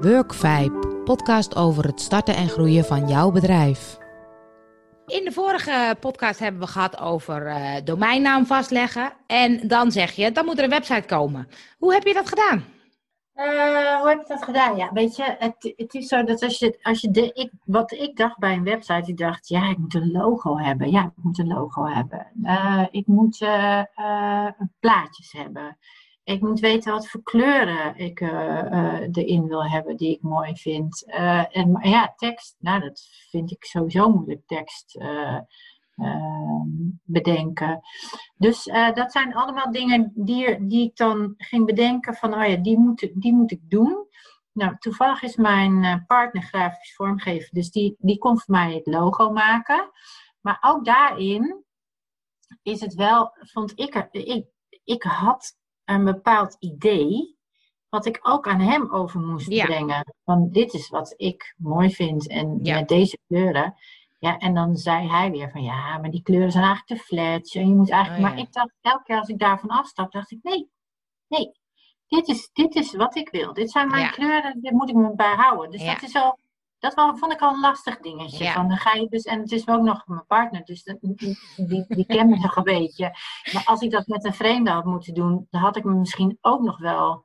Workvibe, podcast over het starten en groeien van jouw bedrijf. In de vorige podcast hebben we gehad over uh, domeinnaam vastleggen. En dan zeg je, dan moet er een website komen. Hoe heb je dat gedaan? Uh, hoe heb ik dat gedaan? Ja, weet je, het, het is zo dat als je, als je de, ik, wat ik dacht bij een website, ik dacht, ja, ik moet een logo hebben. Ja, ik moet een logo hebben. Uh, ik moet plaatjes hebben. Ik moet weten wat voor kleuren ik erin wil hebben die ik mooi vind. en ja, tekst, nou, dat vind ik sowieso moeilijk, tekst Ehm, bedenken. Dus dat zijn allemaal dingen die, die ik dan ging bedenken van, oh ja, die moet, die moet ik doen. Nou, toevallig is mijn partner grafisch vormgever, dus die, die kon voor mij het logo maken. Maar ook daarin is het wel, vond ik, ik, ik had een bepaald idee, wat ik ook aan hem over moest brengen. Van dit is wat ik mooi vind en met deze kleuren. Ja, en dan zei hij weer van ja, maar die kleuren zijn eigenlijk te flat. En je moet eigenlijk, oh, Maar ik dacht, elke keer als ik daarvan afstap, dacht ik nee, nee, dit is, dit is wat ik wil. Dit zijn mijn kleuren, dit moet ik me bijhouden. Dus dat is al, dat vond ik al een lastig dingetje. Van, dan ga je dus, en het is ook nog mijn partner, dus die, die, die kent me nog een beetje. Maar als ik dat met een vreemde had moeten doen, dan had ik me misschien ook nog wel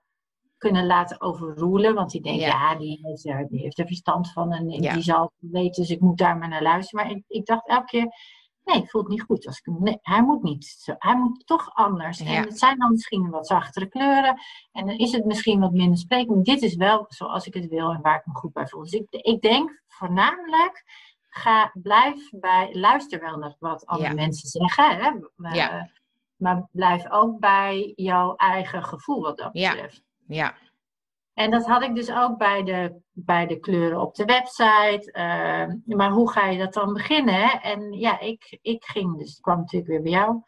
kunnen laten overroelen. Want die denkt, ja, die, heeft er, die heeft er verstand van en die zal weten, dus ik moet daar maar naar luisteren. Maar ik, ik dacht elke keer, nee, het voelt niet goed. Als ik, nee, hij moet niet. Hij moet toch anders. En het zijn dan misschien wat zachtere kleuren. En dan is het misschien wat minder sprekend. Dit is wel zoals ik het wil en waar ik me goed bij voel. Dus ik, ik denk voornamelijk, ga, blijf bij, luister wel naar wat andere mensen zeggen. Hè? Maar, maar blijf ook bij jouw eigen gevoel wat dat betreft. Ja. En dat had ik dus ook bij de, bij de kleuren op de website. Ehm, maar hoe ga je dat dan beginnen? En ja, ik, ik ging, dus ik kwam natuurlijk weer bij jou.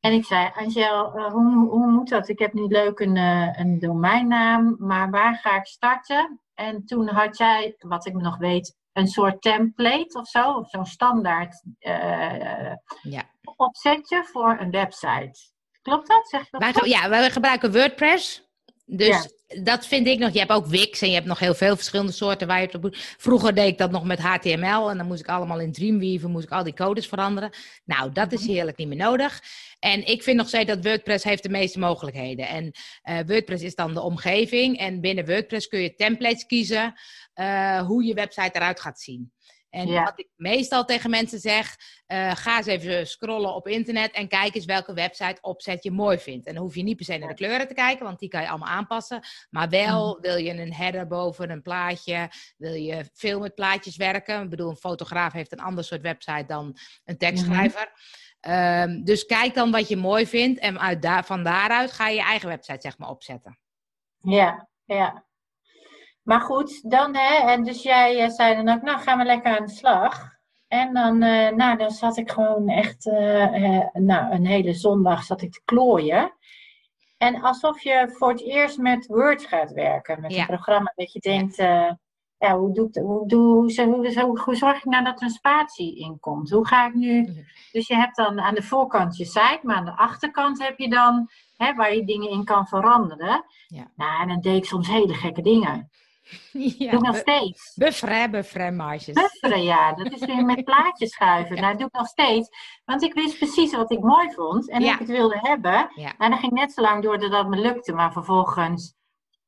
En ik zei, Angel, uh, hoe, hoe moet dat? Ik heb nu leuk een, uh, een domeinnaam, maar waar ga ik starten? En toen had jij, wat ik nog weet, een soort template of zo, of zo'n standaard ja. opzetje voor een website. Klopt dat? Zeg je dat? ja, wij gebruiken WordPress. Dus dat vind ik nog. Je hebt ook Wix en je hebt nog heel veel verschillende soorten waar je op Vroeger deed ik dat nog met HTML en dan moest ik allemaal in Dreamweaver, moest ik al die codes veranderen. Nou, dat is mhm. heerlijk niet meer nodig. En ik vind nog steeds dat WordPress heeft de meeste mogelijkheden. En uh, WordPress is dan de omgeving en binnen WordPress kun je templates kiezen uh, hoe je website eruit gaat zien. En wat ik meestal tegen mensen zeg, uh, ga eens even scrollen op internet en kijk eens welke website opzet je mooi vindt. En dan hoef je niet per se naar de kleuren te kijken, want die kan je allemaal aanpassen. Maar wel mhm. wil je een header boven een plaatje, wil je veel met plaatjes werken. Ik bedoel, een fotograaf heeft een ander soort website dan een tekstschrijver. Mm dus kijk dan wat je mooi vindt en uit van daaruit ga je je eigen website zeg maar opzetten. Ja, ja. Maar goed, dan hè, en dus jij uh, zei dan ook, nou gaan we lekker aan de slag. En dan, uh, nou, dan zat ik gewoon echt, uh, nou, een hele zondag zat ik te klooien. En alsof je voor het eerst met Word gaat werken, met een programma dat je denkt, ja, hoe, doe, hoe, doe, hoe, hoe, hoe, zorg ik nou dat er een spatie in komt? Hoe ga ik nu, mhm. dus je hebt dan aan de voorkant je site, maar aan de achterkant heb je dan, hè, waar je dingen in kan veranderen. Ja. Nou, en dan deed ik soms hele gekke dingen. Ja, doe ik nog steeds. Bufferen, bufferen, marges. Bufferen, ja. Dat is weer met plaatjes schuiven. Nou, dat doe ik nog steeds. Want ik wist precies wat ik mooi vond en ja. ik het wilde hebben. Ja. En dan ging net zo lang door dat dat me lukte. Maar vervolgens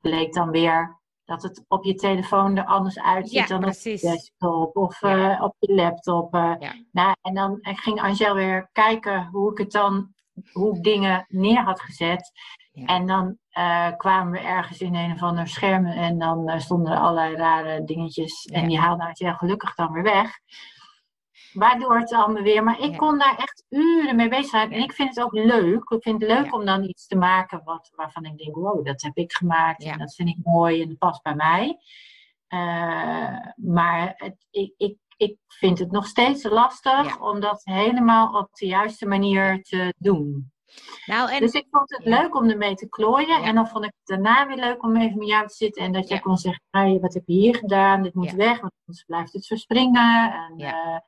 bleek dan weer dat het op je telefoon er anders uitziet dan precies. op je desktop of uh, op je laptop. Uh. Nou, en dan ging Angel weer kijken hoe ik het dan, hoe ik dingen neer had gezet. En dan uh, kwamen we ergens in een of ander scherm en dan uh, stonden er allerlei rare dingetjes. En die haalden het heel gelukkig dan weer weg. Waardoor het allemaal weer. Maar ik kon daar echt uren mee bezig zijn. En ik vind het ook leuk. Ik vind het leuk om dan iets te maken wat, waarvan ik denk: wow, dat heb ik gemaakt. En dat vind ik mooi en dat past bij mij. Uh, maar het, ik, ik, ik vind het nog steeds lastig om dat helemaal op de juiste manier te doen. Nou, en... Dus ik vond het leuk om ermee te klooien. En dan vond ik het daarna weer leuk om even met jou te zitten. En dat jij kon zeggen, hey, wat heb je hier gedaan? Dit moet weg, want anders blijft het verspringen. En, uh,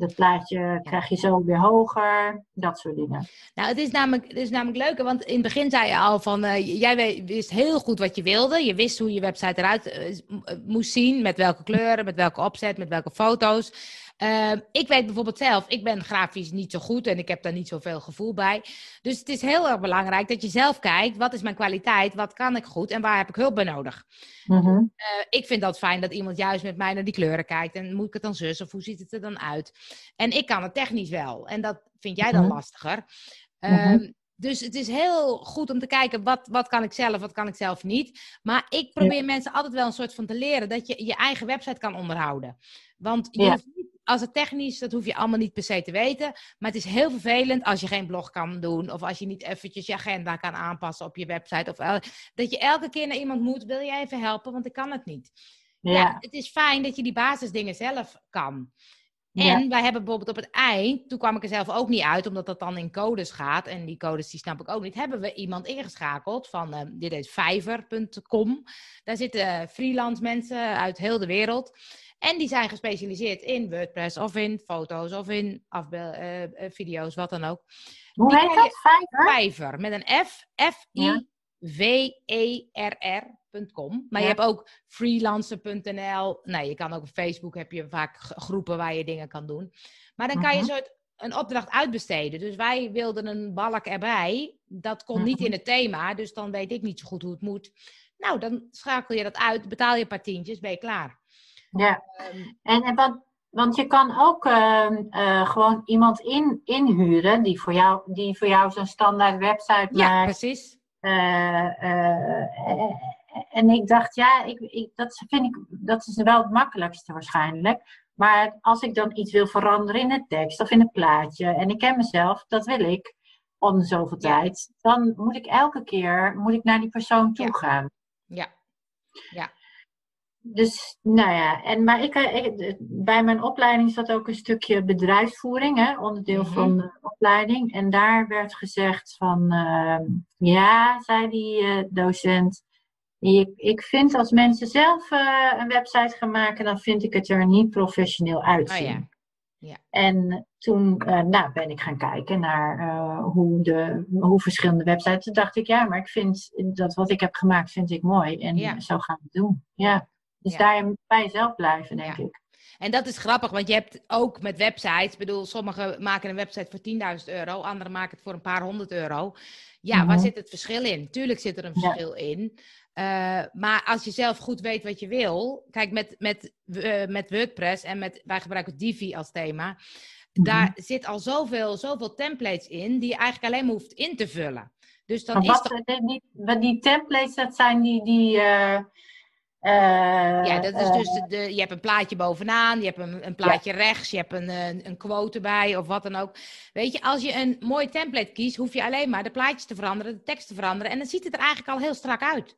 dat plaatje krijg je zo weer hoger, dat soort dingen. Nou, het is namelijk, het is namelijk leuk, want in het begin zei je al van, uh, jij wist heel goed wat je wilde. Je wist hoe je website eruit uh, moest zien, met welke kleuren, met welke opzet, met welke foto's. Uh, ik weet bijvoorbeeld zelf, ik ben grafisch niet zo goed en ik heb daar niet zoveel gevoel bij. Dus het is heel erg belangrijk dat je zelf kijkt, wat is mijn kwaliteit, wat kan ik goed en waar heb ik hulp bij nodig. Mm -hmm. uh, ik vind dat fijn dat iemand juist met mij naar die kleuren kijkt en moet ik het dan zus of hoe ziet het er dan uit? En ik kan het technisch wel en dat vind jij dan mm -hmm. lastiger. Uh, dus het is heel goed om te kijken, wat, wat kan ik zelf, wat kan ik zelf niet. Maar ik probeer ja. mensen altijd wel een soort van te leren dat je je eigen website kan onderhouden. Want je ja. niet, als het technisch, dat hoef je allemaal niet per se te weten. Maar het is heel vervelend als je geen blog kan doen. Of als je niet eventjes je agenda kan aanpassen op je website. Of dat je elke keer naar iemand moet, wil je even helpen, want ik kan het niet. Ja. ja het is fijn dat je die basisdingen zelf kan. En ja. wij hebben bijvoorbeeld op het eind, toen kwam ik er zelf ook niet uit, omdat dat dan in codes gaat. En die codes die snap ik ook niet. Hebben we iemand ingeschakeld van, uh, dit is fiverr.com. Daar zitten freelance mensen uit heel de wereld. En die zijn gespecialiseerd in WordPress of in foto's of in afbeeld, uh, video's, wat dan ook. Hoe heet dat? Fiverr? Fiverr, met een F. F-I-V-E-R-R. Com. Maar ja. je hebt ook freelancer.nl. Nou, je kan ook op Facebook heb je vaak groepen waar je dingen kan doen. Maar dan kan je soort een opdracht uitbesteden. Dus wij wilden een balk erbij. Dat kon niet in het thema, dus dan weet ik niet zo goed hoe het moet. Nou, dan schakel je dat uit, betaal je een paar tientjes, ben je klaar. Ja, um, en, en wat, want je kan ook uh, uh, gewoon iemand in, inhuren die voor jou, die voor jou zo'n standaard website maakt. Ja, precies. Uh, en ik dacht, ja, ik, ik, dat vind ik, dat is wel het makkelijkste waarschijnlijk. Maar als ik dan iets wil veranderen in de tekst of in het plaatje, en ik ken mezelf, dat wil ik om zoveel ja. tijd, dan moet ik elke keer moet ik naar die persoon toe gaan. Ja. ja. Dus, nou ja, en, maar ik, ik, bij mijn opleiding zat ook een stukje bedrijfsvoering, hè, onderdeel mm-hmm. van de opleiding. En daar werd gezegd van, uh, ja, zei die uh, docent, ik, ik vind als mensen zelf uh, een website gaan maken, dan vind ik het er niet professioneel uitzien. Oh, ja. Ja. En toen uh, nou, ben ik gaan kijken naar uh, hoe, de, hoe verschillende websites. Toen dacht ik, ja, maar ik vind dat wat ik heb gemaakt, vind ik mooi. En ja. zo gaan we het doen. Ja. Dus daar bij jezelf blijven, denk ik. En dat is grappig, want je hebt ook met websites, ik bedoel, sommigen maken een website voor 10.000 euro, anderen maken het voor een paar honderd euro. Ja, mm-hmm. waar zit het verschil in? Tuurlijk zit er een verschil in. Uh, maar als je zelf goed weet wat je wil, kijk met, met, uh, met WordPress en met, wij gebruiken Divi als thema, mm-hmm. daar zit al zoveel, zoveel templates in die je eigenlijk alleen maar hoeft in te vullen. Dus dan wat, is dat... die, die, templates, dat zijn die. die uh, ja, dat is dus de, de, je hebt een plaatje bovenaan, je hebt een, een plaatje ja. rechts, je hebt een, een, een quote erbij of wat dan ook. Weet je, als je een mooi template kiest, hoef je alleen maar de plaatjes te veranderen, de tekst te veranderen en dan ziet het er eigenlijk al heel strak uit.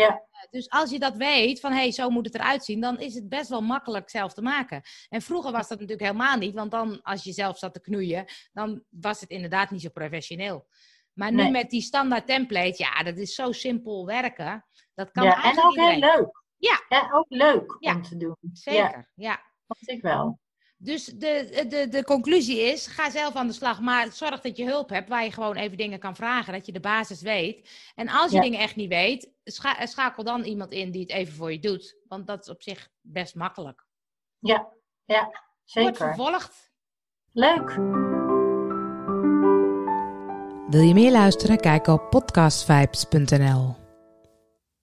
Ja. Dus als je dat weet, van hé, hey, zo moet het eruit zien, dan is het best wel makkelijk zelf te maken. En vroeger was dat natuurlijk helemaal niet, want dan als je zelf zat te knoeien, dan was het inderdaad niet zo professioneel. Maar nu nee. met die standaard template, ja, dat is zo simpel werken. Dat kan ja, en ook iedereen. heel leuk. Ja. En ook leuk ja. om te doen. Zeker, ja. ja. Dat ik wel. Dus de, de, de conclusie is, ga zelf aan de slag, maar zorg dat je hulp hebt waar je gewoon even dingen kan vragen, dat je de basis weet. En als je ja. dingen echt niet weet, scha schakel dan iemand in die het even voor je doet, want dat is op zich best makkelijk. Ja, ja zeker. Wordt vervolgd. Leuk. Wil je meer luisteren? Kijk op podcastvibes.nl.